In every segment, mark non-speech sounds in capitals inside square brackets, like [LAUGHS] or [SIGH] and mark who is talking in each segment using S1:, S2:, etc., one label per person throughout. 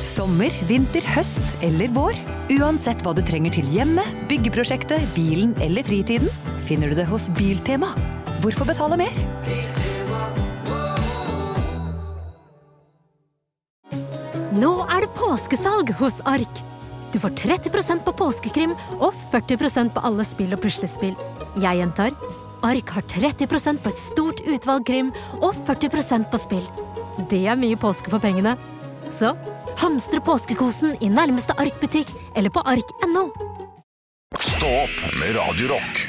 S1: Sommer, vinter, høst eller vår. Uansett hva du trenger til hjemmet, byggeprosjektet, bilen eller fritiden, finner du det hos Biltema. Hvorfor betale mer?
S2: Nå er det påskesalg hos Ark. Du får 30% på påskekrim og 40% på alle spill og puslespill. Jeg gjentar Ark har 30% på et stort utvalg krim og 40% på spill. Det er mye påske for pengene. Så hamstre påskekosen i nærmeste Ark-butikk eller på ark.no.
S3: Stå opp med Radio Rock.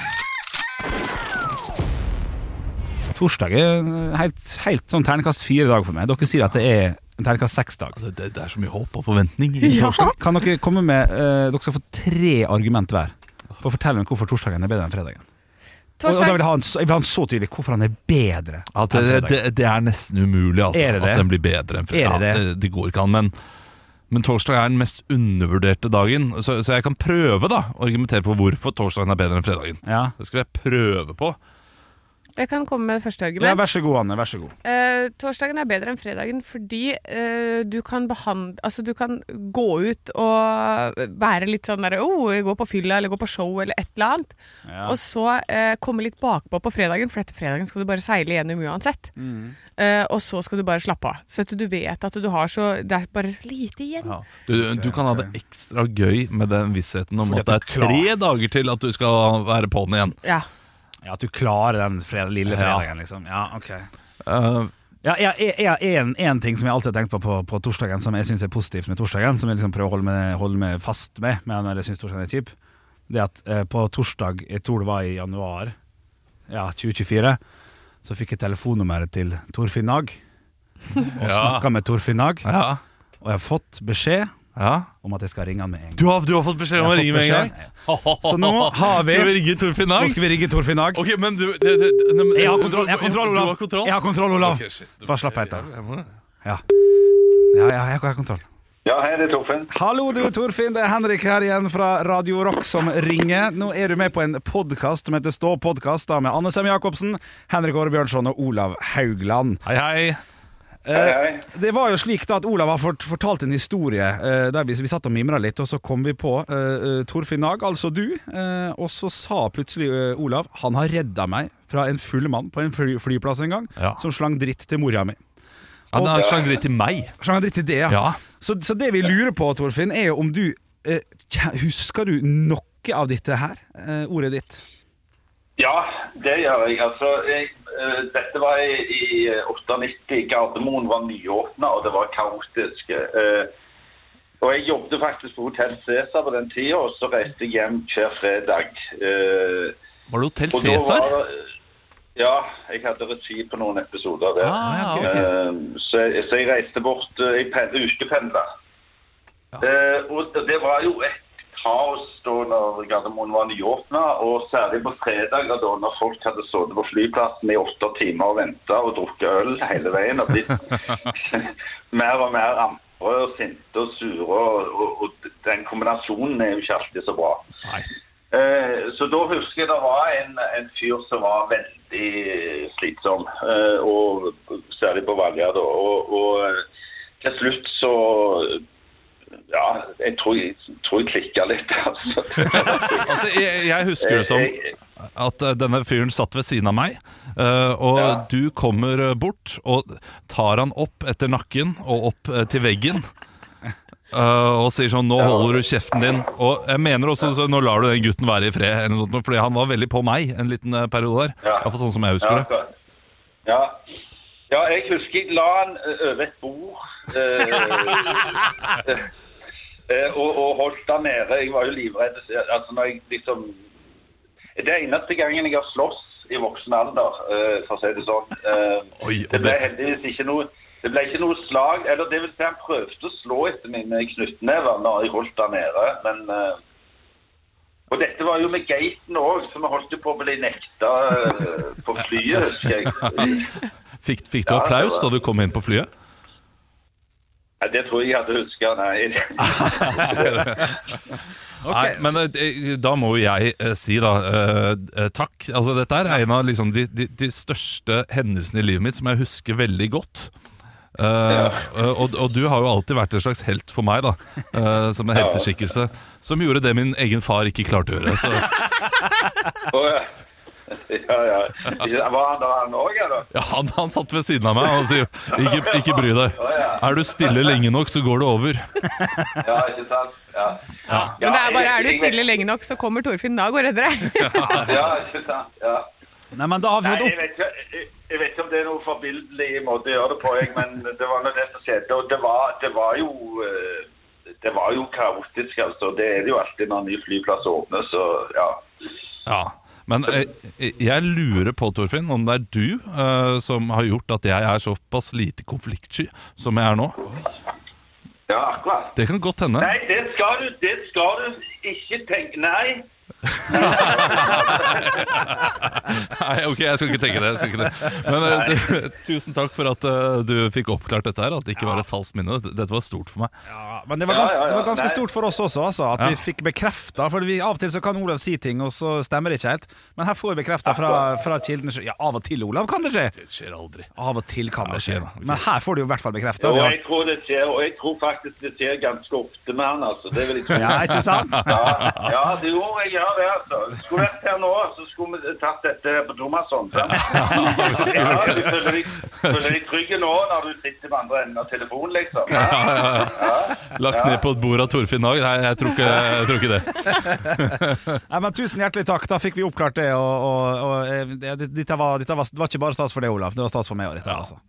S4: Torsdag er helt, helt sånn ternekast fire-dag for meg. Dere sier at det er en ternekast seks-dag.
S5: Det, det, det er så mye håp og forventning i
S2: Ja.
S5: torsdag.
S4: Kan dere komme med uh, Dere skal få tre argument hver For å fortelle meg hvorfor torsdagen er bedre enn fredagen. Og, og da vil jeg, ha en, jeg vil ha han så tydelig hvorfor han er bedre
S5: At det, det, det er nesten umulig altså,
S4: Er det det?
S5: at den blir bedre enn fredag.
S4: Det det?
S5: Ja, det, det går ikke an. Men, men torsdag er den mest undervurderte dagen. Så, så jeg kan prøve da å argumentere på hvorfor torsdagen er bedre enn fredagen.
S4: Ja.
S5: Det skal jeg prøve på.
S6: Jeg kan komme med det første
S4: ja, vær så god, Anne. Vær så god.
S6: Uh, torsdagen er bedre enn fredagen fordi uh, du kan behandle Altså, du kan gå ut og være litt sånn derre oh, gå på fylla eller gå på show eller et eller annet.
S4: Ja.
S6: Og så uh, komme litt bakpå på fredagen, for etter fredagen skal du bare seile gjennom uansett.
S4: Mm.
S6: Eh, og så skal du bare slappe av. Så at du vet at du har så Det er bare så lite igjen.
S5: Ja. Du, du kan ha det ekstra gøy med den vissheten om
S4: Fordi
S5: at det er tre dager til at du skal være på'n igjen.
S6: Ja.
S4: Ja, At du klarer den fred lille fredagen, liksom. Ja, ok
S5: Uh,
S4: Ja, jeg, en, en ting som jeg alltid har tenkt på på, på torsdagen, som jeg syns er positivt med torsdagen, som jeg liksom prøver å holde meg, holde meg fast med med når jeg syns torsdagen er kjip, det at eh, på torsdag, jeg tror det var i januar ja, 2024, så fikk jeg telefonnummeret til Torfinn Nag, og
S5: Ja.
S4: snakka med Torfinn Nag,
S5: ja.
S4: og jeg har fått beskjed
S5: ja.
S4: om at jeg skal ringe han med en gang.
S5: Du, har, du har fått beskjed om å ringe med en gang?
S4: Så nå [LAUGHS] har vi
S5: Skal vi ringe Torfinn
S4: Nå skal vi ringe Torfinn Dag.
S5: Ok, men du det, det, ne, men-
S4: Jeg har kontroll, jeg har kontroll, Olav.
S5: har kontroll?
S4: Jeg har kontroll, Olav.
S5: Okay, shit.
S4: Bare slapp av etter. Ja. Ja, ja, jeg har kontroll.
S7: Ja, hei, det er Torfinn.
S4: Hallo du, Torfinn. Det er Henrik her igjen fra Radio Rock som ringer. Nå er du med på en podkast som heter Stå podkast, da med Anne Sem Jacobsen, Henrik Åre Bjørnson og Olav Haugland.
S5: Hei, hei.
S7: Hei,
S4: Eh,
S7: hei.
S4: det var jo slik da at Olav har fort, fortalt en historie eh, der vi, vi satt og mimra litt, og så kom vi på eh, eh, Torfinn Nag, altså du, eh, og så sa plutselig eh, Olav han har redda meg fra en full mann på en fly, flyplass en gang,
S5: Ja.
S4: som slang dritt til mora mi.
S5: Han har slang dritt til meg.
S4: Slang dritt til det, ja.
S5: Ja.
S4: Så, så det vi lurer på, Torfinn, er jo om du eh, Husker du noe av dette her? Eh, ordet ditt?
S7: Ja, det gjør jeg. Altså, jeg, uh, dette var i, i eh, 98. Gardermoen var nyåpna, og det var kaotisk. Uh, og jeg jobbet faktisk på Hotell Cæsar på den tida, og så reiste jeg hjem hver fredag. Uh,
S5: Var det Hotell Cæsar?
S7: Ja, jeg hadde regi på noen episoder der.
S5: Ah, ja, okay.
S7: Eh, så, jeg, så jeg reiste bort eh, Jeg pen- ukependla. Eh, og det var jo et kaos da når Gardermoen var nyåpna, og særlig på fredager da når folk hadde sittet på flyplassen i åtte timer og venta og drukket øl hele veien og blitt [LAUGHS] mer og mer ampre og sinte og sure, og, og, og den kombinasjonen er jo ikke alltid så bra. Eh, så da husker jeg det var en, en fyr som var veldig slitsom, eh, og særlig på Valja da. Og, og eh, til slutt så Ja, jeg tror jeg, tror jeg klikka litt, [LAUGHS] altså.
S5: Altså, jeg, jeg husker det som at eh, denne fyren satt ved siden av meg, eh, og
S7: Ja.
S5: du kommer eh, bort og tar han opp etter nakken og opp til veggen. Uh, og sier sånn 'Nå holder du kjeften din'. Og jeg mener også så, 'Nå lar du den gutten være i fred', sånt, fordi han var veldig på meg en liten periode der.
S7: Ja.
S5: Iallfall sånn som jeg husker det.
S7: ja. ja, jeg husker jeg la han over et bord. Uh, [LAUGHS] og, og holdt han nede. Jeg var jo livredd. Altså, når jeg liksom Det eneste gangen jeg har slåss i voksen alder, eh, for å si det sånn. Eh,
S5: Oi,
S7: det ble heldigvis ikke noe det ble ikke noe slag, eller det vil si han prøvde å slå etter mine knyttnever når jeg holdt han nede, men eh, Og dette var jo med gaten òg, så vi holdt jo på å bli nekta eh, på flyet, husker jeg. [LAUGHS]
S5: Fikk, fikk du
S7: Ja,
S5: applaus
S7: var-
S5: da du kom inn på flyet?
S7: Nei, det tror jeg jeg hadde huska, nei. [LAUGHS] [LAUGHS]
S5: Nei, men eh, da må jo jeg eh, si da eh, eh, takk. Altså Dette er en av liksom, de, de, de største hendelsene i livet mitt som jeg husker veldig godt. Eh, og, og du har jo alltid vært en slags helt for meg, da. eh, som en helteskikkelse. Som gjorde det min egen far ikke klarte å gjøre. Så [LAUGHS]
S7: Og, ja, ja. Var han da, han òg, eller?
S5: ja, han, han satt ved siden av meg og sa ikke, ikke bry deg. Er du stille lenge nok, så går det over.
S7: Ja, ikke sant? Ja.
S6: Men det er bare er du stille lenge nok, så kommer Torfinn Da går det. [LAUGHS]
S7: Ja, ikke sant? Ja.
S4: Nei, men da har vi
S7: Nei,
S4: fått
S7: jeg vet, ikke, jeg, jeg vet ikke om det er noe forbilledlig måte å gjøre det på, jeg, men det var nå det som skjedde. Og det var, det var jo eh, det var jo kaotisk, altså. Det er det jo alltid når en ny flyplass åpner, så ja.
S5: Ja, Men jeg, jeg lurer på, Torfinn, om det er du uh, som har gjort at jeg er såpass lite konfliktsky som jeg er nå.
S7: Ja, akkurat.
S5: Det kan godt hende.
S7: Nei, det skal du, det skal du ikke tenke Nei.
S5: Nei, ok, jeg skal ikke tenke det. Jeg skal ikke det. Men eh, du, tusen takk for at uh, du fikk oppklart dette her. At det ikke var et falskt minne. Dette, dette var stort for meg.
S4: Ja, men det var,
S7: Ja,
S4: ganske,
S7: ja, ja.
S4: det var ganske
S7: Nei.
S4: stort for oss også, altså, at
S5: Ja.
S4: vi fikk bekrefta. For vi, av og til så kan Olav si ting, og så stemmer det ikke helt. Men her får vi bekrefta fra, fra kilden. Ja, av og til, Olav, kan det skje.
S5: Det skjer aldri.
S4: Av og til kan
S5: Ja,
S4: det skje.
S5: Okay.
S4: Men her får du jo i hvert fall bekrefta.
S7: Og jeg tror det skjer, og jeg tror faktisk det skjer ganske ofte med han, altså. Det vil jeg tro.
S4: Ja, ikke sant?
S7: Ja, ja, det jo, jeg det, altså. Skulle vært her nå, så skulle vi tatt dette på Thomasson. sant? [LAUGHS] Ja, du føler deg, føler deg trygg nå når du sitter på andre enden av telefonen, liksom. Ja.
S5: Lagt ned på et bord av Torfinn Dag? Nei, jeg tror ikke, jeg tror ikke det. [LAUGHS]
S4: Nei, men Tusen hjertelig takk. Da fikk vi oppklart det. Og, og, og eh, det, dette, var, dette var, det var ikke bare stas for deg, Olav. Det var stas for meg òg. Altså.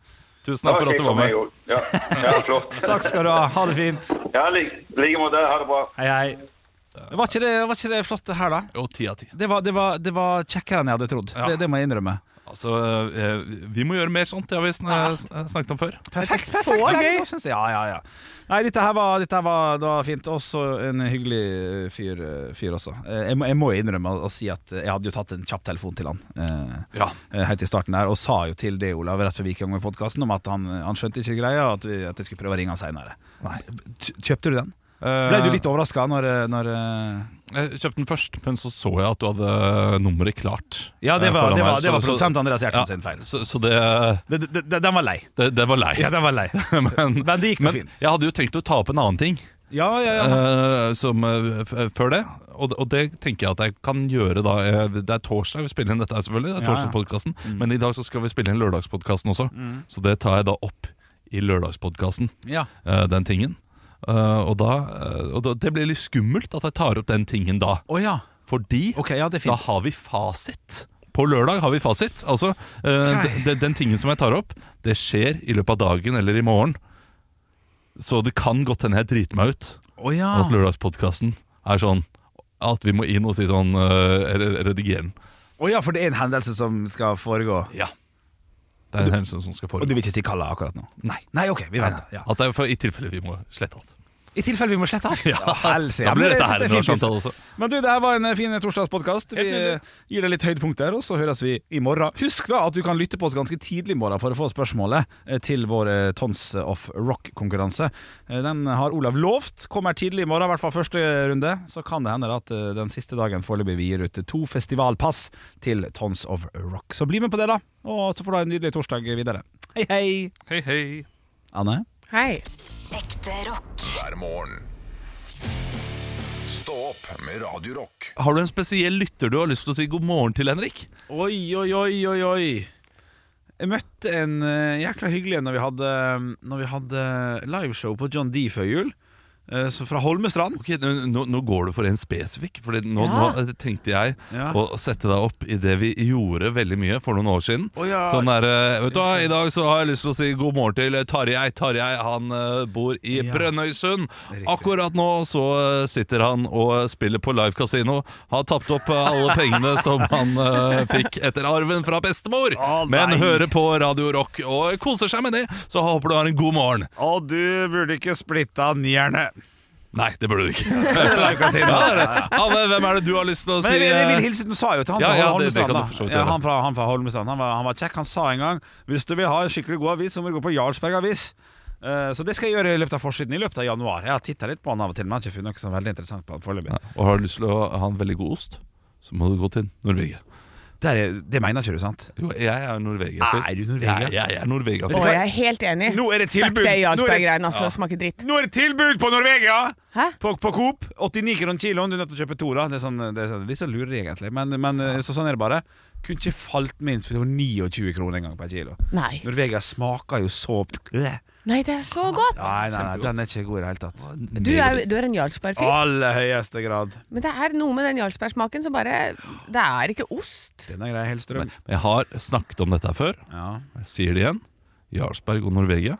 S5: Tusen takk for at du var med.
S7: Ja, ja flott. [LAUGHS]
S4: Takk skal du ha. Ha det fint.
S7: Ja, like måte. Ha det bra.
S4: Hei, hei. Var ikke det, var ikke det flott det her, da?
S5: Jo, ti av ti.
S4: Det var, det var, det var kjekkere enn jeg hadde trodd.
S5: Ja.
S4: Det, det må jeg innrømme.
S5: Altså, eh, vi må gjøre mer sånt. Det har vi snakket om før.
S4: Perfekt. Perfekt. så
S6: gøy.
S4: Ja, ja, ja. Nei, dette her var, dette her var, det var fint. Også en hyggelig eh, fyr, eh, fyr også. Jeg må, jeg må innrømme å, si at jeg hadde jo tatt en kjapp telefon til han eh,
S5: Ja.
S4: helt i starten der, og sa jo til det, Olav, rett før vi gikk i gang med podkasten, om at han, han skjønte ikke greia, og at, vi, at jeg skulle prøve å ringe han seinere. Kjøpte du den? Ble du litt overraska når, eh, når eh,
S5: Jeg kjøpte den først, men så så jeg at du hadde nummeret klart.
S4: Ja, det
S5: eh,
S4: var, det var, det var produsent Andreas Gjertsen
S5: Ja,
S4: sin feil.
S5: Så, så det,
S4: Det, den var lei.
S5: det, det var lei.
S4: Ja, den var lei. [LAUGHS]
S5: men,
S4: Men det gikk nå fint.
S5: jeg hadde jo tenkt å ta opp en annen ting
S4: Ja, ja, ja.
S5: Uh, som, uh, før det. Og, og det tenker jeg at jeg kan gjøre da. eh, Det er torsdag vi spiller inn dette, her selvfølgelig. Det er torsdagspodkasten Men i dag så skal vi spille inn lørdagspodkasten også. Så det tar jeg da opp i lørdagspodkasten,
S4: ja.
S5: Uh, den tingen. Eh, og da, eh, og da Det blir litt skummelt at jeg tar opp den tingen da.
S4: Oh, ja.
S5: Fordi
S4: okay, ja,
S5: da har vi fasit. På lørdag har vi fasit. Altså, uh,
S4: Ok.
S5: de- de- Den tingen som jeg tar opp, det skjer i løpet av dagen eller i morgen. Så det kan godt hende jeg driter meg ut.
S4: Oh, ja.
S5: At lørdagspodkasten er sånn at vi må inn og si sånn uh, Redigere den.
S4: Å ja, for det er en hendelse som skal foregå.
S5: Ja. Det er en hendelse som skal
S4: Og du vil ikke si Kalla akkurat nå?
S5: Nei.
S4: Nei, ok, vi venter. Ja.
S5: At det er for, I tilfelle vi må slette alt.
S4: I tilfelle vi må slette av. [LAUGHS]
S5: Ja,
S4: helse.
S5: Da blir dette her en
S4: fint,
S5: også.
S4: Men du, det her var en eh, fin torsdagspodkast. Vi gir deg litt høydepunkter, og så høres vi i morgen. Husk da at du kan lytte på oss ganske tidlig i morgen for å få spørsmålet eh, til vår eh, Tons of Rock-konkurranse. Den har Olav lovt. Kommer tidlig i morgen, i hvert fall første runde. Så kan det hende at den siste dagen foreløpig vi gir ut to festivalpass til Tons of Rock. Så bli med på det, da. Og så får du ha en nydelig torsdag videre. Hei, hei.
S5: Hei, hei.
S4: Anne?
S6: Hei.
S8: Ekte rock.
S3: hver morgen. Stå opp med Radio Rock.
S5: Har du en spesiell lytter du har lyst til å si god morgen til, Henrik?
S4: Oi, oi, oi, oi, oi. Jeg møtte en eh, jækla hyggelig en når vi hadde, når vi hadde liveshow på John D før jul. Eh, så fra Holmestrand.
S5: Ok, nå, nå- går du for en spesifikk. Fordi nå,
S6: Ja.
S5: nå tenkte jeg
S4: Ja.
S5: å sette deg opp i det vi gjorde veldig mye for noen år siden.
S4: Oh, ja.
S5: Sånn der, eh, vet du hva, I dag så har jeg lyst til å si god morgen til Tarjei. Tarjei han eh, bor i
S4: Ja.
S5: Brønnøysund. Akkurat nå så eh, sitter han og spiller på live casino. Har tapt opp eh, alle pengene [LAUGHS] som han uh, fikk etter arven fra bestemor.
S4: Oh,
S5: Men hører på Radio Rock og koser seg med det. Så håper du har en god morgen.
S4: Og du burde ikke splitta nierne.
S5: Nei, det burde du ikke. [LAUGHS]
S4: si.
S5: Anne, hvem er det du har lyst til å si?
S4: Men jeg, jeg vil
S5: eh,
S4: hilse Du sa jo til han fra
S5: ja,
S4: Holmestrand.
S5: vidt
S4: ja, han, fra, han fra Holmestrand han var, han var kjekk. Han sa en gang Hvis du vil ha en skikkelig god avis, så må du gå på Jarlsberg Avis. Eh, så det skal jeg gjøre i løpet av forsiden i løpet av januar. Jeg har titta litt på han av og til, men har ikke funnet noe som veldig interessant på han foreløpig.
S5: Og har du lyst til å ha en veldig god ost, så må du gå til Norvegia.
S4: Der er, det mener ikke du, sant?
S5: Jo, jeg er Norvegia-fyr.
S4: Er du Norvegia?
S5: Jeg, jeg er Norvegia
S6: Å, jeg er helt enig.
S4: Nå er det tilbud. Fuck det-
S6: Jarlsberg-greiene, altså. Smaker dritt.
S4: Nå er det tilbud på Norvegia!
S6: Hæ?
S4: På, på Coop. 89 kroner kiloen. Du er nødt til å kjøpe to. da Det er, sånn, det er litt sånn lurer, egentlig. Men, men så sånn er det bare. Kunne ikke falt minst for det var 29 kroner en gang per kilo.
S6: Nei.
S4: Norvegia smaker jo så.
S6: Nei, det er så godt!
S4: Nei, nei, nei, den er ikke god i det hele tatt.
S6: Du er, du er en Jarlsberg-fyr.
S4: Aller høyeste grad.
S6: Men det er noe med den Jarlsberg-smaken som bare Det er ikke ost.
S4: Den er helt strøm.
S5: Men jeg har snakket om dette før.
S4: Ja.
S5: Jeg sier det igjen. Jarlsberg og Norvegia.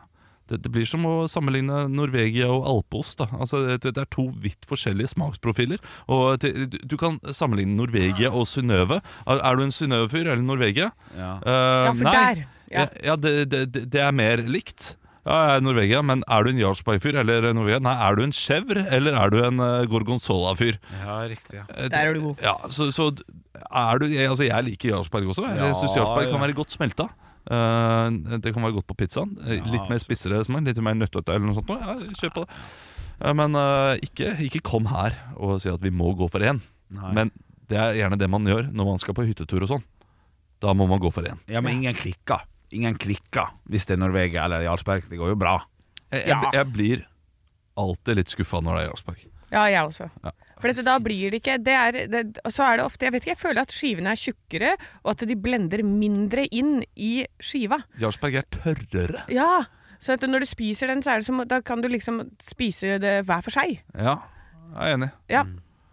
S5: Det, det blir som å sammenligne Norvegia og alpeost. Da. Altså, det, det er to vidt forskjellige smaksprofiler. Og det, du, du kan sammenligne Norvegia og Synnøve. Er, er du en Synnøve-fyr eller Norvegia?
S4: Ja.
S5: uh,
S6: Ja, for
S5: nei.
S6: der. Ja.
S5: Ja, det, det, det- det er mer likt. Ja, jeg er Norvegia, men er du en Jarlsberg-fyr eller Norvegia? Nei, er du en chèvre eller er du en uh, gorgonzola-fyr?
S4: ja, riktig. Ja.
S5: Eh,
S6: Der er du god.
S5: Ja, så, så er du jeg, Altså, jeg liker Jarlsberg også. Jeg
S4: Ja,
S5: syns Jarlsberg
S4: ja.
S5: kan være godt smelta. Eh, det kan være godt på pizzaen. Eh,
S4: Ja,
S5: litt mer spissere smak, litt mer nøttete eller noe sånt. Ja, kjør på det. Eh, men ikke, ikke kom her og si at vi må gå for én. Men det er gjerne det man gjør når man skal på hyttetur og sånn. Da må man gå for én.
S4: ja, men ingen klikker. Ingen klikker hvis det er Norvegia eller Jarlsberg. Det går jo bra.
S5: Jeg, jeg, jeg blir alltid litt skuffa når det er Jarlsberg.
S6: Ja, jeg også.
S5: Ja.
S6: For dette, da blir det ikke det er, det, Så er det ofte Jeg vet ikke, jeg føler at skivene er tjukkere, og at de blender mindre inn i skiva.
S5: Jarlsberg er tørrere.
S6: Ja, Så at når du spiser den, så er det som Da kan du liksom spise det hver for seg.
S5: Ja, jeg er enig.
S6: Ja.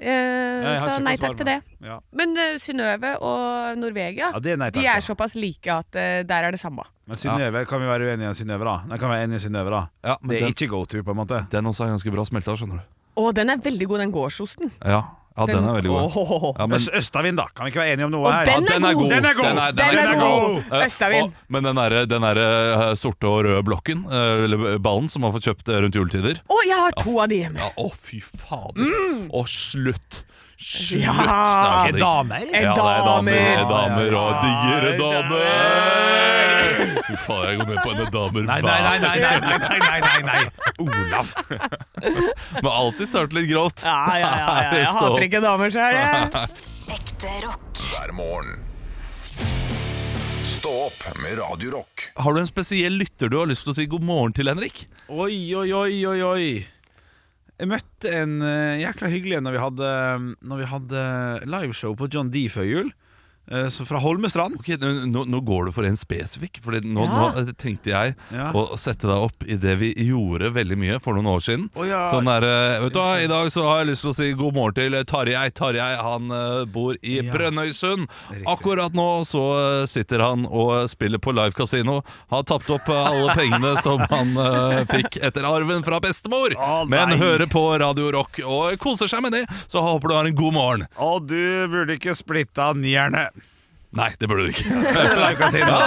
S6: Eh, så nei takk til det.
S4: Ja.
S6: Men uh, Synnøve og Norvegia,
S4: Ja, er nei takk,
S6: de er såpass like at uh, der er det samme.
S4: Men Synnøve, kan vi være uenige om Synnøve, da? Nei, kan vi være enige i Synnøve, da?
S5: Ja, men
S4: Det er
S5: den,
S4: ikke go to, på en måte.
S5: den også er ganske bra smelta, skjønner du.
S6: Og den er veldig god, den gårdsosten.
S5: Ja, ja den er veldig god. Ja, men,
S4: Østavind, da? Kan vi ikke være enige om noe her?
S6: den
S5: ja, den er god!
S4: Den er god!
S5: Den er,
S6: Den er god!
S5: Eh,
S6: Østavind.
S5: og- Men den derre den der, eh, sorte og røde blokken, eh, eller ballen, som man får kjøpt eh, rundt juletider
S6: Å, jeg har to av de hjemme!
S5: Ja, Å, fy fader. Å, slutt! Slutt!
S6: Ja.
S5: Er
S4: Er damer?
S6: En
S5: Ja, det er damer,
S6: er
S5: damer og
S6: digre
S5: damer! Fy faen, jeg går ned på henne damer
S4: Nei, nei, nei, nei, nei, nei, nei, nei, nei, nei. Olav. [LAUGHS]
S5: Må alltid starte litt grovt.
S6: Ja, ja, ja, ja. [LAUGHS] Jeg hater ikke damer sjøl, [LAUGHS] jeg.
S3: Ekte rock. hver morgen. Stå opp med Radio Rock.
S5: Har du en spesiell lytter du har lyst til å si god morgen til, Henrik?
S4: Oi, oi, oi, oi, oi. Jeg møtte en eh, jækla hyggelig en når vi hadde, liveshow på John D før jul. Eh, så fra Holmestrand.
S5: Ok, nå, nå- går du for en spesifikk, Fordi nå,
S6: Ja.
S5: nå eh, tenkte jeg
S4: Ja.
S5: å sette deg opp i det vi gjorde veldig mye for noen år siden.
S4: Å ja.
S5: Sånn der, eh, vet du hva, I dag så har jeg lyst til å si god morgen til Tarjei. Tarjei han eh, bor i
S4: Ja.
S5: Brønnøysund.
S4: Riktig.
S5: Akkurat nå så eh, sitter han og spiller på live casino. Har tapt opp eh, alle pengene som han eh, fikk etter arven fra bestemor.
S4: Å,
S5: Men hører på Radio Rock og koser seg med det. Så håper du har en god morgen.
S4: Og du burde ikke splitta nierne.
S5: Nei, det burde du ikke. [LAUGHS]
S4: si.
S5: Ja.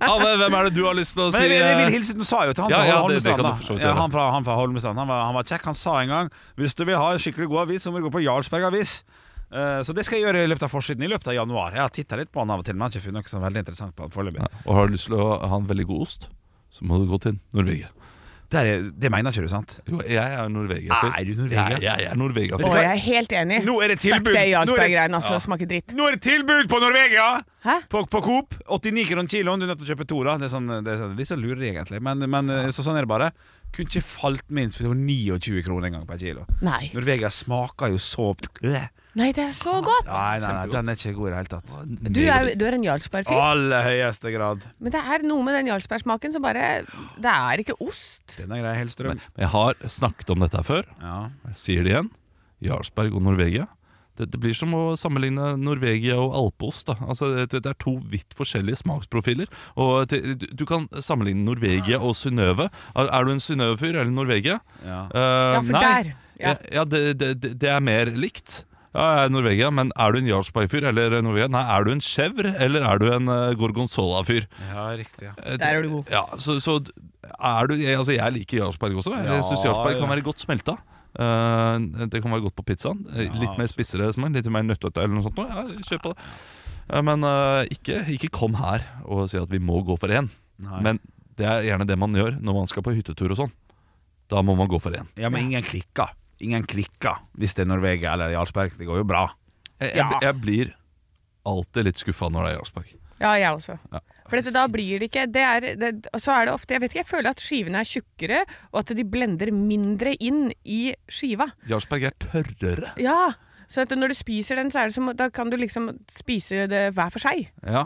S5: Anne, hvem er det du har lyst til å si?
S4: Men jeg, jeg vil
S5: eh,
S4: hilse Du sa jo til han fra
S5: ja, det
S4: Holmestrand. ja, han, fra, han fra Holmestrand han var, han var kjekk. Han sa en gang Hvis du vil ha en skikkelig god avis, så må du gå på Jarlsberg Avis. Eh, så det skal jeg gjøre i løpet av forsiden i løpet av januar. Jeg har titta litt på han av og til, men har ikke funnet noe så veldig interessant på han foreløpig.
S5: Og har du lyst til å ha en veldig god ost, så må du gå til Norvegia.
S4: Det, er- det mener ikke du, sant?
S5: Jo, jeg er Norvegia.
S4: Er du Norvegia?
S5: Jeg, jeg er Norvegia.
S6: Å, jeg er helt enig.
S4: Nå er det
S6: Fuck
S4: tilbud.
S6: det
S4: Nå er det-
S6: Jarlsberg-greiene, altså. Smaker dritt.
S4: Nå er det tilbud på Norvegia!
S6: Hæ?
S4: På, på Coop. 89 kroner kiloen. Du er nødt til å kjøpe to. da Det er, sånn, det er litt sånn lurer, egentlig. Men, men så sånn er det bare. Kunne ikke falt minst for det var 29 kroner en gang per kilo.
S6: Nei.
S4: Norvegia smaker jo så Øh.
S6: Nei, det er så godt!
S4: Nei, nei, nei, den er ikke god i det hele tatt.
S6: Du er, du er en Jarlsberg-fyr.
S4: Aller høyeste grad.
S6: Men det er noe med den Jarlsberg-smaken som bare Det er ikke ost.
S4: Den er grei, Hellstrøm.
S5: Men jeg har snakket om dette før.
S4: Ja.
S5: Jeg sier det igjen. Jarlsberg og Norvegia. Det, det blir som å sammenligne Norvegia og alpeost. Da. Altså, det, det er to vidt forskjellige smaksprofiler. Og det, du, du kan sammenligne Norvegia og Synnøve. Er, er du en Synnøve-fyr eller Norvegia?
S4: Ja.
S5: uh,
S6: Ja, for
S5: nei.
S6: der. Ja.
S5: Ja, ja det- det er mer likt. Ja, jeg er Norvegia, men er du en Jarlsberg-fyr eller Norvegia? Nei, er du en chèvre eller er du en uh, gorgonzola-fyr?
S4: ja, riktig. Ja.
S5: Eh,
S6: Der er du god.
S5: Ja, så, så er du jeg, Altså, jeg liker Jarlsberg også. Jeg
S4: Ja,
S5: syns Jarlsberg
S4: ja.
S5: kan være godt smelta. Uh, det kan være godt på pizzaen.
S4: Ja,
S5: litt mer spissere smak, litt mer nøttete eller noe sånt. Ja, kjør på det. Men uh, ikke, ikke kom her og si at vi må gå for én. Men det er gjerne det man gjør når man skal på hyttetur og sånn. Da må man gå for én.
S4: ja, men ingen klikker. Ingen klikker hvis det er Norvegia eller Jarlsberg. Det går jo bra.
S5: Jeg,
S6: Ja.
S5: jeg, jeg blir alltid litt skuffa når det er Jarlsberg.
S6: Ja, jeg også.
S5: Ja.
S6: For dette, da blir det ikke det er, det, Så er det ofte Jeg vet ikke, jeg føler at skivene er tjukkere, og at de blender mindre inn i skiva.
S5: Jarlsberg er tørrere.
S6: Ja, så at når du spiser den, så er det som Da kan du liksom spise det hver for seg.
S5: Ja,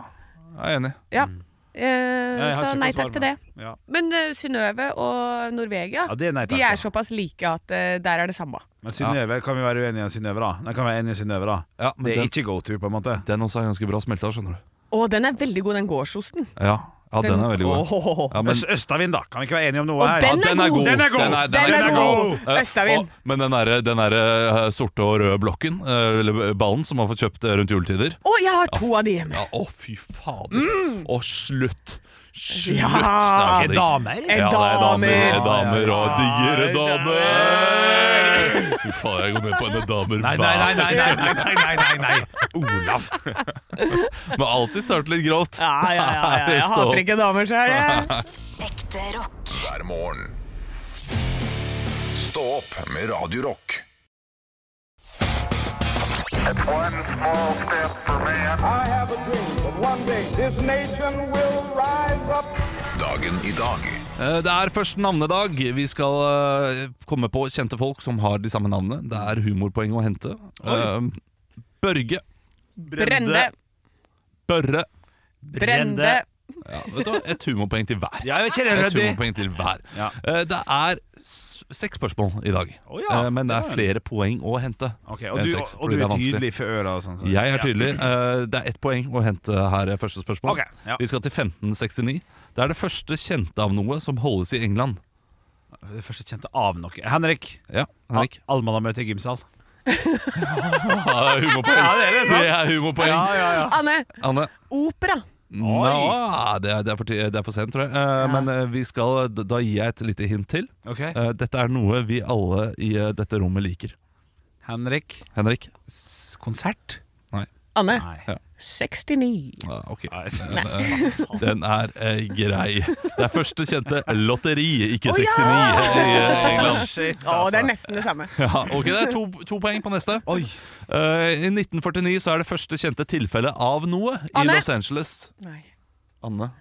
S5: jeg er enig.
S6: Ja.
S4: Mm. Har
S6: så nei takk til det.
S4: Ja.
S6: Men uh, Synnøve og Norvegia,
S4: Ja, er nei takk,
S6: de er
S4: da.
S6: såpass like at uh, der er det samme.
S4: Men Synnøve, kan vi være uenige om Synnøve, da? Nei, kan vi være enige i Synnøve, da?
S5: Ja, men
S4: Det er
S5: den,
S4: ikke go to, på en måte.
S5: den også er ganske bra smelta, skjønner du.
S6: Å, den er veldig god, den gårdsosten.
S5: Ja, ja den er veldig god.
S6: Oh.
S5: Ja, men,
S4: Østavind, da? Kan vi ikke være enige om noe her?
S6: den
S5: ja,
S6: er god!
S4: Den er god!
S5: Den er, den
S6: Den
S5: er
S6: er
S5: god!
S6: god!
S5: Eh,
S6: Østavind.
S5: og- Men den derre den der, uh, sorte og røde blokken, uh, eller ballen, som man får kjøpt eh, rundt juletider
S6: Å, jeg har to av de hjemme.
S5: Ja, oh, fy fader. Å, slutt! Slutt!
S6: Ja.
S5: Det
S4: Er damer?
S6: Er
S5: Ja, det er damer,
S6: damer.
S5: damer og
S4: Ja,
S5: digre
S6: ja,
S5: damer! Fy faen, jeg går ned på henne damer
S4: Nei, nei, nei, nei, nei, nei, nei, nei, nei, nei. Olav. [LAUGHS]
S5: Må alltid starte litt grovt.
S6: Ja, ja, ja, ja. [LAUGHS] Jeg hater ikke damer sjøl, jeg.
S3: Ekte rock. Hver morgen. Stå opp med Radio Rock.
S8: One small step for man.
S9: I have a dream that one day this nation will rise up.
S3: Dagen i dag.
S5: Eh, Det er først navnedag. Vi skal eh, komme på kjente folk som har de samme navnene. Det er humorpoeng å hente. Oi. Børge.
S6: Brende.
S5: Børre.
S6: Brende.
S5: Ja, vet du? Et humorpoeng til hver.
S4: Ja, jeg vet ikke, er
S5: Et humorpoeng til hver.
S4: Ja.
S5: Eh, Det er seks spørsmål i dag,
S4: Oh, ja,
S5: Eh, men det er flere poeng å hente. Okay,
S4: og, du,
S5: seks,
S4: og
S5: og,
S4: du er tydelig for øra og sånn? så-
S5: Jeg er tydelig. Eh, Det er ett poeng å hente her, eh, første spørsmål.
S4: okay, ja.
S5: Vi skal til 1569. Det er det første kjente av noe som holdes i England.
S4: Det første kjente av noe. Henrik.
S5: Ja, Henrik.
S4: Al Almanamøte i gymsal. [LAUGHS]
S5: Ja, humorpoeng.
S4: Ja, det er det.
S5: Det er humorpoeng.
S4: Ja, ja, ja.
S6: Anne.
S5: Anne.
S6: Opera.
S5: Nå, det, er, det, er for, det er for sent, tror jeg. Eh, Men eh, vi skal, da da gir jeg et lite hint til.
S4: Ok.
S5: Eh, Dette er noe vi alle i eh, dette rommet liker.
S4: Henrik.
S5: Henrik?
S4: S- Konsert?
S6: Anne.
S4: Nei.
S6: 69.
S5: Ja, ok. [LAUGHS] Den er eh, grei. Det er første kjente lotteri, ikke
S6: Å,
S5: 69
S6: ja!
S5: i eh, England.
S4: Shit,
S6: Å, det er
S4: altså.
S6: nesten det samme.
S5: Ja, ok, Det er to, to poeng på neste.
S4: Oi.
S5: Eh, I 1949 så er det første kjente tilfellet av noe i
S6: Anne?
S5: Los Angeles.
S6: Nei.
S5: Anne?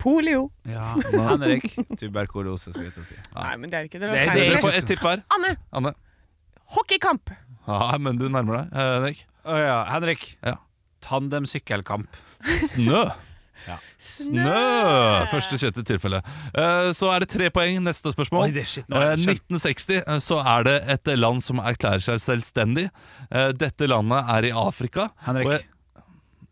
S6: Polio.
S4: Ja, [LAUGHS] Henrik. Tuberkulose, skulle jeg til å si.
S6: Nei, men det er ikke det.
S4: Det-
S6: Los
S4: det er
S5: Dere
S6: Angeles.
S5: får et tipp hver.
S6: Anne.
S5: Anne?
S6: Hockeykamp.
S5: Ja, men du nærmer deg. Eh, Henrik?
S4: Å ja, Henrik.
S5: Ja.
S4: Tandemsykkelkamp.
S5: Snø.
S4: Ja.
S5: Snø! Første kjente tilfelle. Eh, Så er det tre poeng. Neste spørsmål.
S4: Oi, det er shit, nå er
S5: Eh,
S4: det skjønt.
S5: 1960 eh, så er det et land som erklærer seg selvstendig. Eh, Dette landet er i Afrika.
S4: Henrik.
S5: Og jeg-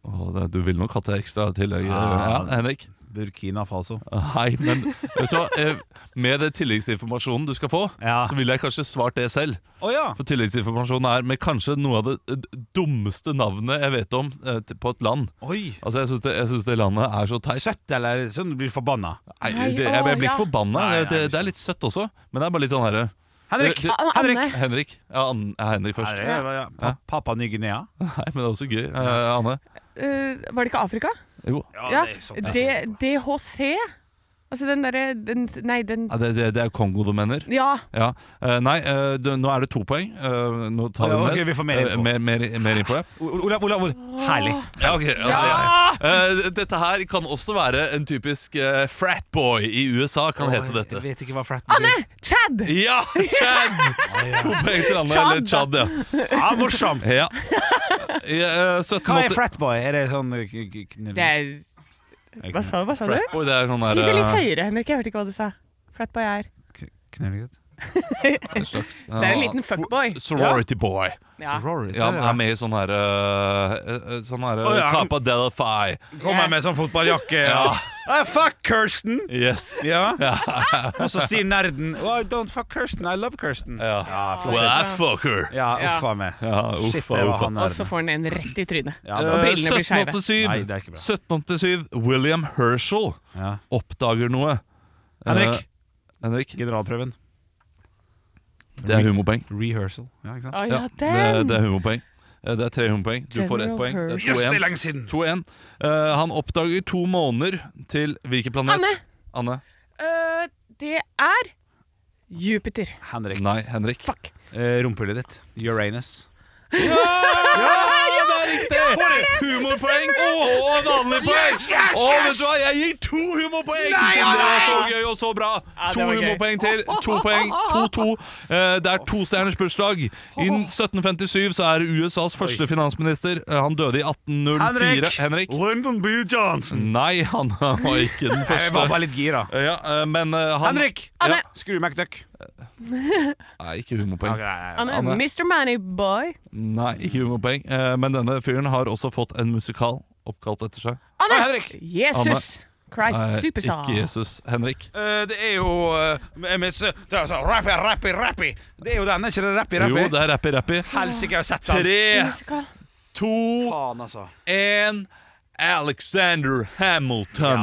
S5: Åh, du vil nok hatt det ekstra tillegg.
S4: Ja.
S5: Ja, Henrik?
S4: Burkina Faso.
S5: Nei, men vet du hva? Eh, Med den tilleggsinformasjonen du skal få,
S4: Ja.
S5: så ville jeg kanskje svart det selv.
S4: Oh, ja.
S5: For tilleggsinformasjonen er med kanskje noe av det eh, dummeste navnet jeg vet om eh, på et land.
S4: Oi.
S5: Altså, Jeg syns det, synes det landet er så teit.
S4: Søtt, eller sånn du blir forbanna?
S5: Nei, det, jeg, jeg blir ikke forbanna. Det, det er litt søtt også, men det er bare litt sånn herre
S4: Henrik!
S5: Det-
S6: Ah,
S4: Henrik!
S6: Anne.
S5: Henrik. Ja, An Henrik først.
S4: Ja, det ja. Pa- Papa Ny-Guinea.
S5: Nei, men det er også gøy. Eh, Anne?
S6: Uh, var det ikke Afrika?
S5: Jo.
S6: Ja.
S4: det er sånn.
S6: D- DHC? Altså den derre den, Nei, den
S5: Ja, det, det, det er Kongo du mener?
S6: Ja.
S5: Ja. Eh, nei, eh, du, nå er det to poeng. Eh, nå tar vi
S4: Ja, ok,
S5: ned.
S4: vi får mer info.
S5: Eh, mer, mer, mer info, ja. [LAUGHS]
S4: Olav, Olav, Olav. Herlig.
S5: Ja, ok. Altså, ja. Eh, dette her kan også være en typisk uh, fratboy i USA, kan hete
S4: Jeg
S5: dette.
S4: vet ikke hva frat
S6: Anne! Chad!
S5: Ja! Chad! [LAUGHS] To poeng til Anne.
S6: Chad.
S5: Eller Chad, ja.
S4: Ja, morsomt.
S5: ja. Eh, 1780
S4: Hva er fratboy? Er det sånn knull-
S6: Det er Hva sa, hva sa du?
S5: Fratboy, det er sånn
S6: Si det litt
S5: eh,
S6: høyere, Henrik. Jeg hørte ikke hva du sa. Flatboy er
S4: k- knullegutt? [LAUGHS]
S5: en slags
S6: Det er en liten fuckboy.
S5: Sorority boy.
S6: Ja.
S4: Sorority,
S5: Ja, han
S4: er
S5: med i sånn her uh, Sånn her
S4: oh, ja,
S5: Kappa Delphi.
S4: Kommer med sånn fotballjakke.
S5: Ja.
S4: I fuck Kirsten!
S5: Yes.
S4: Ja. Og så sier nerden oh, I don't fuck Kirsten, I love Kirsten.
S5: Ja. well, I fuck her.
S4: Ja, uffa meg.
S5: Ja,
S4: Shit,
S5: uffa,
S4: det var
S5: uffa.
S4: han
S6: Og så får han en rett i trynet.
S4: Ja,
S6: Og
S5: Eh,
S6: brillene blir skeive.
S5: 1787
S4: Nei, det er ikke bra.
S5: 1787 William Herschel
S4: Ja.
S5: oppdager noe.
S4: Henrik.
S5: Eh, Henrik.
S4: Generalprøven.
S5: Det er humorpoeng.
S4: Rehearsal. Ja, ikke sant?
S6: Oh,
S5: Ja,
S6: ja,
S5: det, det er humorpoeng. Eh, Det er tre humorpoeng. Du får ett poeng. Det er
S4: Yes, det er
S5: 2-1.
S4: lenge siden!
S5: 2-1. Eh, han oppdager to måneder til hvilken planet?
S6: Anne!
S5: Anne.
S6: Uh, det er Jupiter.
S4: Henrik.
S5: Nei, Henrik.
S6: Fuck.
S4: Uh, Rumpehullet ditt. Uranus.
S5: Ja, det er er riktig! Humorpoeng og vanlig poeng! Å, vet du hva, jeg gir to humorpoeng! Det var så gøy og så bra.
S6: det
S5: To humorpoeng til. To poeng. 2-2. Eh, Det er tostjerners bursdag. I 1757 så er USAs første finansminister. Eh, Han døde i 1804. Henrik?
S4: Lyndon B. Johnson.
S5: Nei, han var ikke den første.
S4: Jeg var bare litt gira.
S5: Ja, eh, men han
S4: Henrik! Skru McDuck. [LAUGHS]
S5: Nei, ikke humorpoeng.
S6: Han er
S5: Anne.
S6: Mr. Moneyboy.
S5: Nei, ikke humorpoeng. Eh, Men denne fyren har også fått en musikal oppkalt etter seg.
S4: Nei, Henrik!
S6: Jesus Christ
S5: Nei,
S6: Superstar.
S5: Ikke Jesus. Henrik.
S4: Uh, det er jo uh, miss, Det er sånn Rappy, rappy, rappy. Det er jo den, er ikke det? Rappy,
S5: Jo, det er Rappy Rappy.
S4: Helsike, jeg har sett den.
S5: Tre, to,
S4: én altså.
S5: Alexander Hamilton.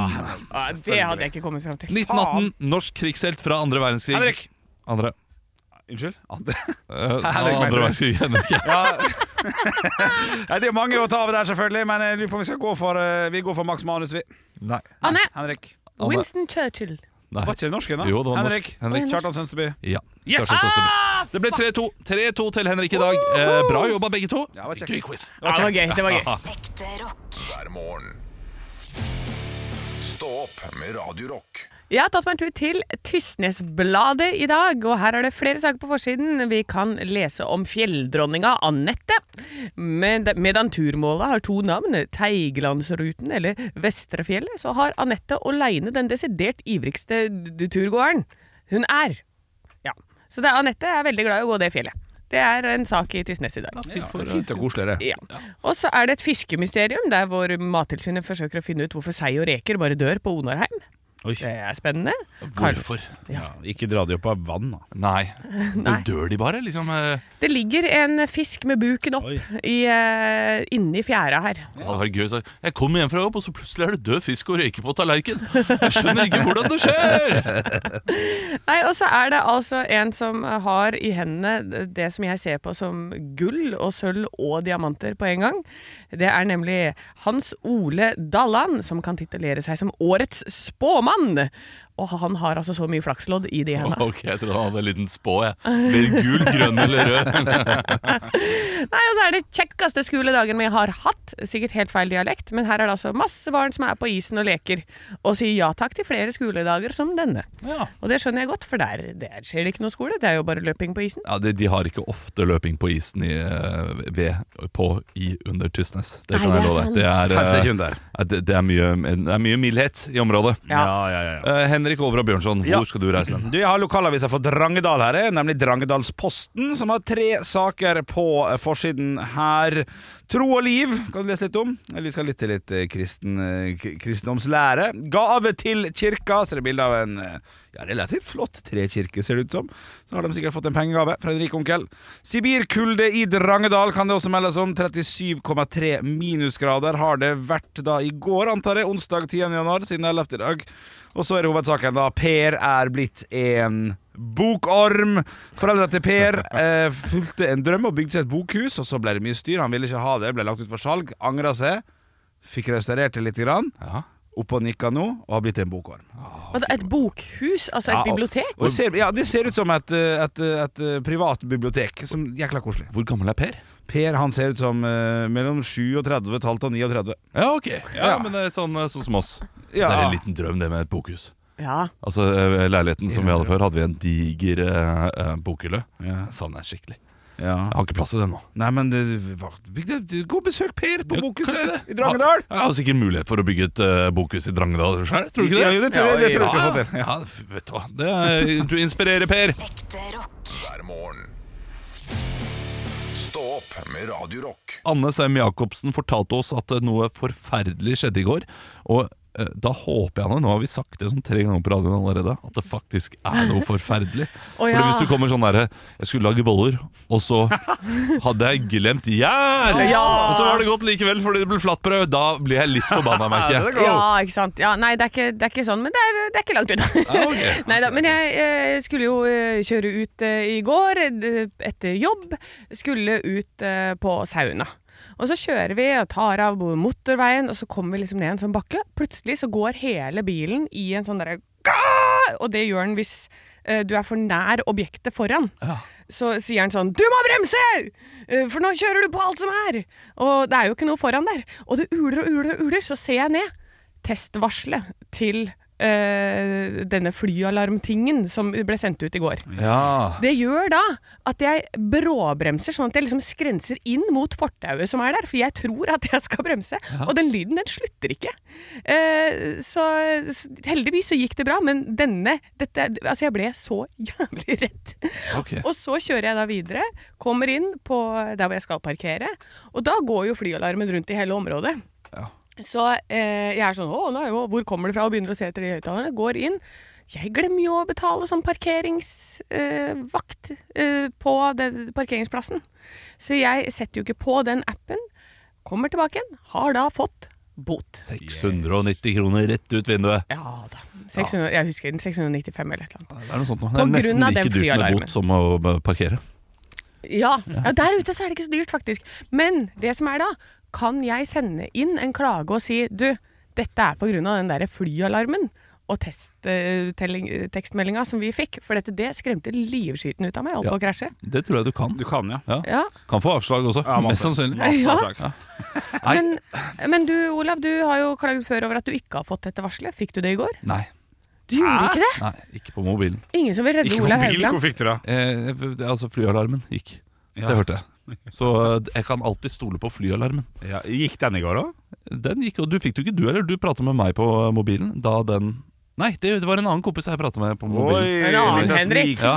S6: Ja, det hadde jeg ikke kommet fram til.
S5: 1918, norsk krigshelt fra andre verdenskrig.
S4: Henrik!
S5: Andre.
S4: Unnskyld? Andre. Uh,
S5: andre verdenskrig, Henrik.
S4: ja. [LAUGHS] det er mange å ta av der, selvfølgelig, men jeg lurer på om vi skal gå for eh, Vi går for Max Manus, vi.
S5: Nei.
S6: Anne.
S4: Henrik.
S5: Anne.
S6: Winston Churchill.
S5: Nei.
S4: Var ikke det norsk ennå?
S5: Jo, det var
S4: Henrik.
S5: norsk. Henrik.
S4: Kjartan Sønsteby.
S5: Ja.
S4: Yes!
S5: Kjartan Sønsteby. Det ble 3-2 3-2 til Henrik i dag. Eh, bra jobba, begge to.
S4: Ja, det var.
S5: Gøy quiz.
S6: Ja, det var gøy. det var gøy [LAUGHS]
S3: Ekte rock. Hver morgen. Stå opp med Radio Rock.
S6: Jeg har tatt meg en tur til Tysnesbladet i dag, og her er det flere saker på forsiden. Vi kan lese om fjelldronninga Anette. Med, medan turmålet har to navn, Teiglandsruten eller Vestrefjellet, så har Anette aleine den desidert ivrigste turgåeren. Hun er. Ja. Så det Anette er veldig glad i å gå det fjellet. Det er en sak i Tysnes i dag.
S4: Ja, fint og koselig, det.
S6: Ja. Og så er det et fiskemysterium der hvor Mattilsynet forsøker å finne ut hvorfor sei og reker bare dør på Onarheim.
S4: Oi.
S6: Det er spennende.
S5: Hvorfor?
S4: Ja, ikke dra de opp av vann, da.
S5: Nei. [LAUGHS]
S6: Nei.
S5: Dør de bare, liksom? eh,
S6: Det ligger en fisk med buken opp i, uh, inni fjæra her.
S5: Det var gøy Så Jeg kom hjem fra jobb, og så plutselig er det død fisk og røyker på tallerken. Jeg skjønner ikke hvordan det skjer! [LAUGHS]
S6: Nei, Og så er det altså en som har i hendene det som jeg ser på som gull og sølv og diamanter på en gang. Det er nemlig Hans Ole Dalland, som kan titulere seg som årets spåmann mann. Og han har altså så mye flakslodd i de hendene.
S5: Ok, jeg trodde han hadde en liten spå. jeg Blir gul, grønn eller rød? [LAUGHS]
S6: Nei, og så er det kjekkeste skoledagen vi har hatt. Sikkert helt feil dialekt, men her er det altså masse barn som er på isen og leker, og sier ja takk til flere skoledager som denne.
S5: Ja.
S6: Og det skjønner jeg godt, for der, der skjer det ikke noe skole, det er jo bare løping på isen.
S5: Ja, de, de har ikke ofte løping på isen i, eh, ved, på, i under Tysnes. Det kan
S6: Nei,
S5: jeg
S6: det er
S5: love
S6: sant.
S5: deg. Det er, eh, det, det, er mye, det er mye mildhet i området.
S6: Ja.
S4: ja, ja, ja.
S5: Henrik Over og Bjørnson, hvor skal du reise den?
S4: Du, Jeg har lokalavisa for Drangedal her, eh, nemlig Drangedalsposten, som har tre saker på eh, forsiden her. Tro og liv kan du lese litt om. Eller Vi skal litt til eh, kristen, kristendomslære. Gave til kirka, så det er bilde av en ja, relativt flott trekirke, ser det ut som. Så har de sikkert fått en pengegave fra en rik onkel. Sibirkulde i Drangedal kan det også meldes om. 37,3 minusgrader har det vært da i går, antar jeg. Onsdag 10. januar, siden 11. i dag. Og så er det hovedsaken da Per er blitt en bokorm. Foreldra til Per [LAUGHS] eh, fulgte en drøm og bygde seg et bokhus, og så ble det mye styr. Han ville ikke ha det, ble lagt ut for salg. Angra seg. Fikk restaurert det litt. Grann.
S5: Ja.
S4: Opp og nikka nå, og har blitt en bokorm.
S6: Ah, Et bokhus, altså et
S4: Ja, og-
S6: bibliotek?
S4: Og det, ser, ja, det ser ut som et, eh, et, et, et privat bibliotek. Som Jækla koselig.
S5: Hvor gammel er Per?
S4: Per han ser ut som eh, mellom 37 et halvt og 39.
S5: Ja, ok. Ja,
S4: Ja.
S5: Men det er sånn, eh, sånn som oss.
S4: Ja.
S5: Det er en liten drøm, det med et bokhus.
S6: Ja.
S5: Altså, eh, Leiligheten som vi hadde før, hadde vi en diger eh, eh, bokhylle.
S4: Ja.
S5: Savner jeg skikkelig.
S4: Ja.
S5: Jeg har ikke plass til den nå.
S4: Nei, men det, hva- det, gå og besøk Per på
S5: Ja,
S4: bokhuset i Drangedal.
S5: Jeg har sikkert mulighet for å bygge et eh, bokhus i Drangedal sjøl, tror du ikke det?
S4: Ja, det tror jeg- det tror jeg vi skal få til.
S5: Ja, vet du hva. Det er, du inspirerer, Per.
S3: Ekte rock. Hver morgen. Med Radio Rock.
S5: Anne Sem Jacobsen fortalte oss at noe forferdelig skjedde i går. Og da håper jeg, det, nå har vi sagt det sånn tre ganger på radioen allerede, at det faktisk er noe [LAUGHS] forferdelig.
S6: oh, ja.
S5: Fordi hvis du kommer sånn derre Jeg skulle lage boller, og så hadde jeg glemt gjær!
S6: Ja.
S5: Og så var det godt likevel fordi det ble flatbrød. Da blir jeg litt forbanna, [LAUGHS] merker jeg.
S6: Ja, ikke sant. Ja, nei, det er ikke, det er ikke sånn, men det er, det er ikke langt unna. Okay. [LAUGHS] men jeg jeg, skulle jo eh, kjøre ut eh, i går eh, etter jobb. Skulle ut eh, på sauna. Og så kjører vi og tar av motorveien, og så kommer vi liksom ned en sånn bakke. Plutselig så går hele bilen i en sånn derre Og det gjør den hvis uh, du er for nær objektet foran. så sier han sånn 'Du må bremse! Uh, For nå kjører du på alt som er!' Og det er jo ikke noe foran der. Og det uler og uler og uler, så ser jeg ned. Testvarselet til eh, denne flyalarmtingen som ble sendt ut i går.
S5: Ja.
S6: Det gjør da at jeg bråbremser, sånn at jeg liksom skrenser inn mot fortauet som er der, for jeg tror at jeg skal bremse, og den lyden den slutter ikke. Uh, så, heldigvis så gikk det bra, men denne dette, Altså, jeg ble så [LAUGHS] jævlig redd.
S5: Ok.
S6: Og så kjører jeg da videre, kommer inn på der hvor jeg skal parkere, og da går jo flyalarmen rundt i hele området.
S5: Ja.
S6: Så eh, jeg er sånn Å, nei, å, hvor kommer det fra? Og begynner å se etter de høyttalerne. Går inn. Jeg glemmer jo å betale sånn parkeringsvakt eh, på den parkeringsplassen. Så jeg setter jo ikke på den appen. Kommer tilbake igjen. Har da fått bot.
S5: 690 kroner rett ut vinduet.
S6: Ja da. 600, Jeg husker den. 695 eller et eller annet.
S5: Det er noe sånt noe.
S6: På
S5: Det er nesten
S6: av den
S5: like dyrt med
S6: flyalarmen.
S5: bot som å b- parkere.
S6: Ja, ja, der ute så er det ikke så dyrt, faktisk. Men det som er da, kan jeg sende inn en klage og si du, dette er på av den der flyalarmen og test, eh, tekstmeldinga som vi fikk. For dette, det skremte livskiten ut av meg. Holdt på å krasje.
S5: Det tror jeg du kan.
S4: Du kan, ja.
S6: Ja.
S5: Kan få avslag også.
S4: Ja.
S5: Mest sannsynlig.
S6: Ja.
S5: Ja. [LAUGHS]
S6: Men, men du Olav, du har jo klagd før over at du ikke har fått dette varselet. Fikk du det i går?
S5: Nei.
S6: Du gjorde ikke det?
S5: Nei, ikke på mobilen.
S6: Ingen som vil redde
S4: Ikke på
S6: Olav
S4: bil,
S6: Haugland?
S4: hvor fikk du det?
S5: Eh, altså Flyalarmen gikk.
S4: Ja.
S5: Det hørte jeg. Så eh, jeg kan alltid stole på flyalarmen.
S4: Ja, gikk den i går òg?
S5: Den gikk, og du fikk det ikke du heller. Du prata med meg på mobilen da den Nei, det, det var en annen kompis jeg prata med på mobilen.
S6: En annen Henrik.
S5: ja.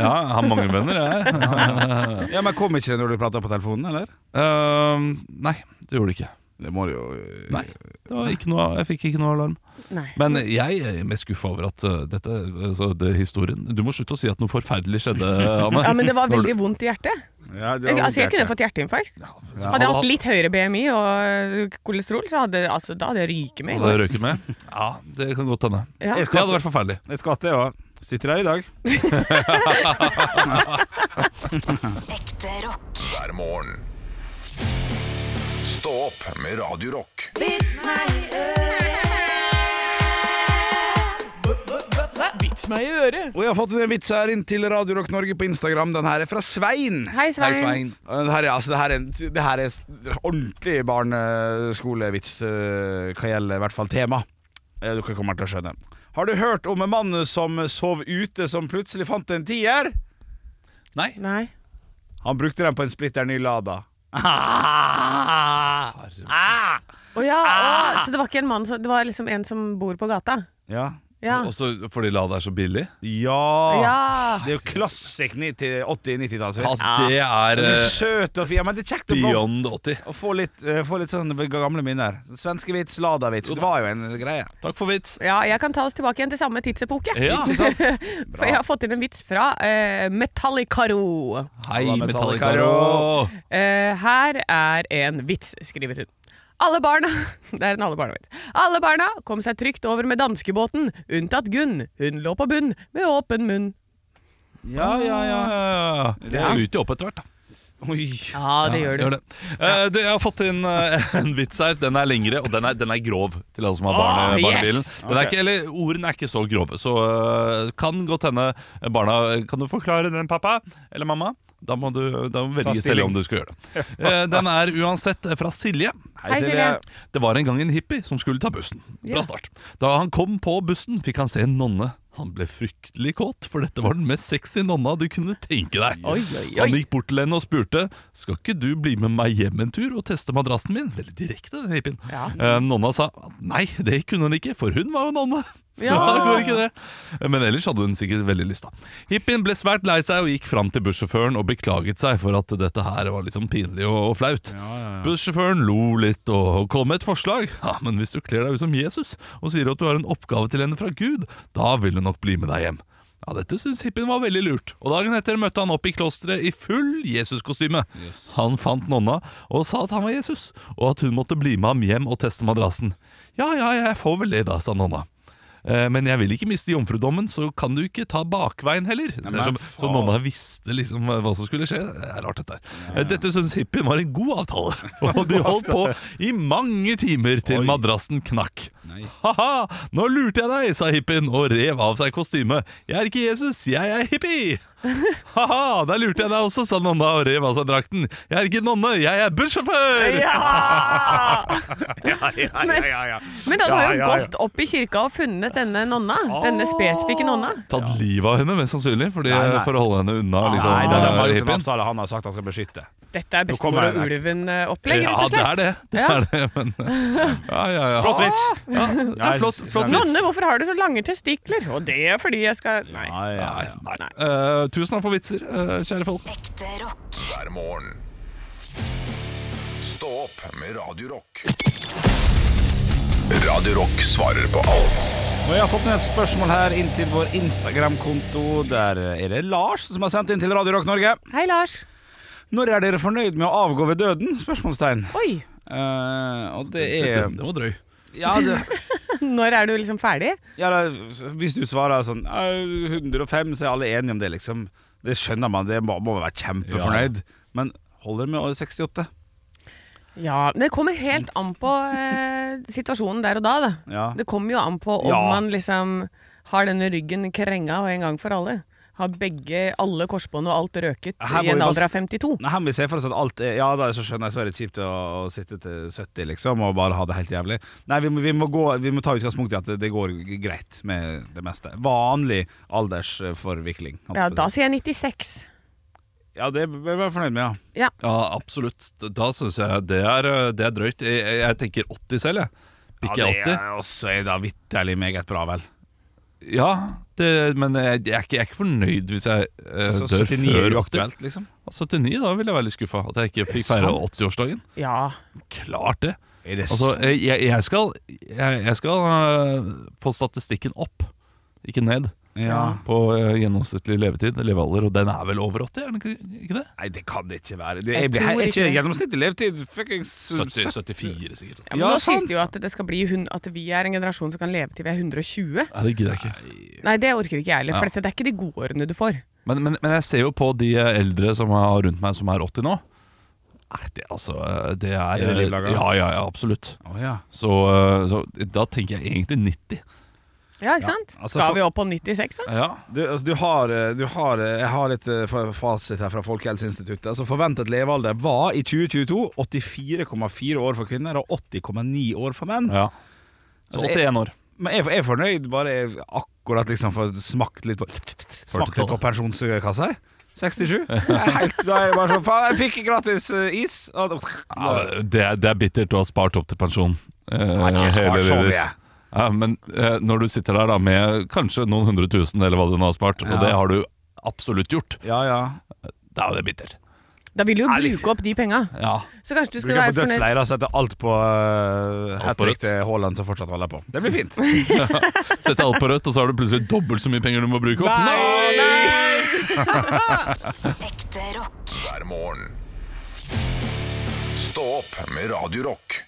S5: Ja, han mangler venner, jeg.
S4: Ja, men kom ikke det når du prata på telefonen, eller?
S5: Uh, nei, det gjorde det ikke.
S4: Det må du jo
S5: Nei, det var ikke noe, jeg fikk ikke noe alarm.
S6: Nei.
S5: Men jeg er mest skuffa over at uh, dette altså, det historien Du må slutte å si at noe forferdelig skjedde, [LAUGHS] Anne.
S6: Ja, men det var veldig vondt i hjertet.
S4: Ja, det
S6: Jeg,
S4: var
S6: altså, jeg kunne fått hjerteinfarkt.
S5: Ja,
S6: Hadde jeg hatt litt høyere BMI og kolesterol, så hadde, altså, da hadde jeg ryket med.
S5: Hadde jeg med? Ja, det kan godt hende.
S6: Ja.
S4: Jeg
S5: Det hadde vært forferdelig.
S4: Jeg skal til det òg. Sitter her i dag. [LAUGHS] [LAUGHS]
S10: Ekte rock.
S3: hver morgen. Stå opp med Radio Rock.
S6: Vits meg i øret!
S4: Og jeg har fått en vits her inn til Radio Rock Norge på Instagram. Den her er fra Svein.
S6: Hei, Svein.
S4: Og Den her, er- altså, det, her er, det her er ordentlig barneskolevits eh, hva gjelder i hvert fall tema. Eh, Dere kommer til å skjønne. Har du hørt om en mann som sov ute, som plutselig fant en tier?
S5: Nei.
S6: Nei.
S4: Han brukte den på en splitter ny Lada.
S6: Å ja, å, så det var ikke en mann som Det var liksom en som bor på gata?
S4: Ja.
S6: Ja.
S5: Også fordi Lada er så billig?
S4: Ja!
S6: Ja.
S4: Det er jo klassisk 80-, 90-tallet.
S5: Altså, det er
S4: er
S5: eh,
S4: søt og fin. Ja, men det er kjekt å få,
S5: beyond 80.
S4: å få, litt, eh, få litt sånn gamle minner. Svenske vits, Lada-vits. Det var jo en greie.
S5: Takk for vits.
S6: ja, jeg kan ta oss tilbake igjen til samme tidsepoke.
S5: Ja.
S4: Ikke sant? [LAUGHS]
S6: For jeg har fått inn en vits fra uh, Metallicaro.
S5: Hei,
S4: Halla,
S5: Metallica.
S4: Metallicaro.
S6: Eh, her er en vits, skriver hun. Alle barna [LAUGHS] Det er en alle barna-vits. Alle barna kom seg trygt over med danskebåten, unntatt Gunn. Hun lå på bunn med åpen munn.
S4: Ja, ja, ja.
S5: Ja, Det er jo opp etter hvert, da.
S4: Oi.
S6: Ja, det gjør du.
S5: Eh, du, jeg har fått inn uh, [LAUGHS] en vits her. Den er lengre, og den er, den er grov til alle som har
S6: barn,
S5: barne,
S6: yes!
S5: barnebilen. Yes. ikke, eller Ordene er ikke så grove, så uh, kan godt hende barna Kan du forklare den, pappa? Eller mamma? Da må du, da må velge selv om du skal gjøre det. Eh, den er uansett fra Silje.
S6: Hei, Silje.
S5: Det var en gang en hippie som skulle ta bussen. Bra start. Da han kom på bussen, fikk han se en nonne. Han ble fryktelig kåt, for dette var den mest sexy nonna du kunne tenke deg.
S6: Oi, oi, oi.
S5: Han gikk bort til henne og spurte Skal ikke du bli med meg hjem en tur og teste madrassen min. Veldig direkte, den hippien.
S6: Ja.
S5: Eh, nonna sa nei, det kunne hun ikke, for hun var jo nonne.
S6: Ja. [LAUGHS]
S5: det går ikke det. Men ellers hadde hun sikkert veldig lyst. da Hippien ble svært lei seg og gikk fram til bussjåføren og beklaget seg for at dette her var liksom pinlig og, og flaut. Bussjåføren lo litt og kom med et forslag. Ja, Men hvis du kler deg ut som Jesus og sier at du har en oppgave til henne fra Gud, da vil hun nok bli med deg hjem. Ja, Dette syntes hippien var veldig lurt, og dagen etter møtte han opp i klosteret i full Jesuskostyme. Yes. Han fant nonna og sa at han var Jesus, og at hun måtte bli med ham hjem og teste madrassen. Ja, ja, jeg får vel det da, sa nonna. Eh, Men jeg vil ikke miste jomfrudommen, så kan du ikke ta bakveien heller. Det men, som, så nonna visste liksom hva som skulle skje. Det er rart, dette her. Eh, Dette syns hippien var en god avtale, [LAUGHS] og de holdt på i mange timer til
S4: Oi.
S5: madrassen knakk. Ha-ha, nå lurte jeg deg, sa hippien og rev av seg kostymet. Jeg er ikke Jesus, jeg er hippie. [LAUGHS] Ha-ha, der lurte jeg deg også, sa nonna og rev av seg drakten. Jeg er ikke nonne, jeg er bussjåfør. [LAUGHS]
S6: Ja!
S4: Ja, ja,
S6: Men-
S4: ja, ja.
S6: Men
S4: Ja,
S6: du jo
S4: ja, ja.
S6: gått opp i kirka og funnet denne nonna. Denne spesifikke nonna.
S5: Tatt livet av henne, mest sannsynlig, fordi,
S4: Nei, nei.
S5: for å holde henne unna liksom,
S4: Nei, det er bare gjort en
S5: hippien.
S4: avtale han har sagt han skal beskytte.
S6: Dette er bestemor og ulven-opplegg,
S5: Ja,
S6: rett og
S5: det er det. det,
S6: Ja.
S5: er det men, ja, ja, ja.
S4: Flott vits!
S5: Ja, det [LAUGHS] er flott, flott vits.
S6: Nonne, hvorfor har du så lange testikler? Og det er fordi jeg skal Nei.
S4: Ja, ja, ja.
S5: Nei, nei. Eh, tusen takk for vitser, uh, kjære folk.
S10: Ekte rock.
S3: hver morgen. Stå opp med Radio Rock. Radio Rock svarer på alt
S4: Og jeg har fått ned et spørsmål her inn til vår Instagram-konto. Der er det Lars som har sendt inn til Radio Rock Norge.
S6: Hei, Lars.
S4: Når er dere fornøyd med å avgå ved døden? Spørsmålstegn.
S6: Oi.
S4: Eh, og det
S5: Det,
S4: er
S5: det var drøy.
S4: ja, det, [LAUGHS]
S6: Når er du liksom ferdig?
S4: ja, da, Hvis du svarer sånn eh, 105, så er alle enige om det, liksom. Det skjønner man, det må, må være kjempefornøyd. Men holder det med 68?
S6: Ja, Det kommer helt an på eh, situasjonen der og da. da.
S4: Ja.
S6: Det kommer jo an på om
S4: Ja.
S6: man liksom har denne ryggen krenga en gang for alle. Har begge, alle korsbånd og alt røket i en alder av 52.
S4: Nei, her må vi se for oss at alt er Ja, da så skjønner jeg, så er det kjipt å, å sitte til 70, liksom, og bare ha det helt jævlig. Nei, vi må, vi må, gå, vi må ta utgangspunkt i at det, det går greit med det meste. Vanlig aldersforvikling.
S6: Ja, da sier jeg 96.
S4: ja, det bør vi være fornøyd med, ja.
S5: Ja, absolutt. Da syns jeg det er, eh, det er drøyt. Jeg, jeg, tenker 80 selv, jeg. Ikke
S4: ja, det
S5: 80.
S4: er også er da vitterlig meget bra, vel.
S5: Ja, det, men jeg, jeg, er ikke, jeg er ikke fornøyd hvis jeg uh,
S4: Så
S5: dør
S4: 79 er
S5: før 80.
S4: aktuelt, liksom.
S5: 79, da ville jeg være litt skuffa. At jeg ikke fikk feire 80-årsdagen.
S6: Ja.
S5: Klart det.
S4: Er det
S5: Altså, jeg, jeg skal, jeg, skal uh, få statistikken opp, ikke ned,
S4: ja.
S5: på uh, gjennomsnittlig levetid, levealder, og den er vel over 80, er den ikke, ikke det?
S4: Nei, det kan det ikke være. Det
S6: Jeg jeg,
S4: er ikke
S6: ikke
S4: gjennomsnittlig levetid fuckings
S5: 70, 74 sikkert.
S6: ja men
S4: Ja,
S6: nå sies det jo at det skal bli at vi er en generasjon som kan leve til vi er 120.
S5: Nei, det gidder jeg ikke.
S6: Nei, det orker ikke jeg heller, for
S5: Ja.
S6: dette, det er ikke de gode årene du får.
S5: Men, men, men jeg ser jo på de eldre som er rundt meg som er 80 nå. Nei, det, altså, det er
S4: Er det?
S5: Ja, ja, ja, absolutt.
S4: Oh, ja.
S5: Så, eh, så da tenker jeg egentlig 90.
S6: Ja, ikke sant?
S4: altså,
S6: skal vi opp på 96, da?
S5: Ja,
S4: Du, altså, du, har, eh, du har eh, Jeg har litt eh, fasit her fra Folkehelseinstituttet. Altså Forventet levealder var i 2022 84,4 år for kvinner og 80,9 år for menn.
S5: ja. Så
S4: Altså,
S5: 81 år.
S4: Men jeg, jeg er fornøyd bare jeg akkurat liksom får smakt litt på Smakt litt på pensjonskassa. jeg. 67. Jeg [LAUGHS] er helt, da er jeg bare sånn Faen, jeg fikk gratis is! Og,
S5: Ja, det, er, det er bittert å ha spart opp til pensjon. eh,
S4: har ikke spart så mye.
S5: Ja, men eh, når du sitter der da med kanskje noen hundre tusen, eller hva du nå har spart,
S4: Ja.
S5: og det har du absolutt gjort,
S4: Ja, ja.
S5: da er det bittert.
S6: Da vil du jo
S4: Ærlig.
S6: bruke opp de penga.
S5: Ja.
S6: Så kanskje du skal
S4: Bruker på
S6: være fornøyd
S4: dødsleir og setter alt på uh,
S5: Alt
S4: hat
S5: på
S4: trick til Haaland som fortsatt holder på. Det blir fint. [LAUGHS] [LAUGHS]
S5: Sette alt på rødt, og så har du plutselig dobbelt så mye penger du må bruke opp. Nei! [LAUGHS]
S10: Ekte rock.
S3: hver morgen. Stå opp med Radio Rock.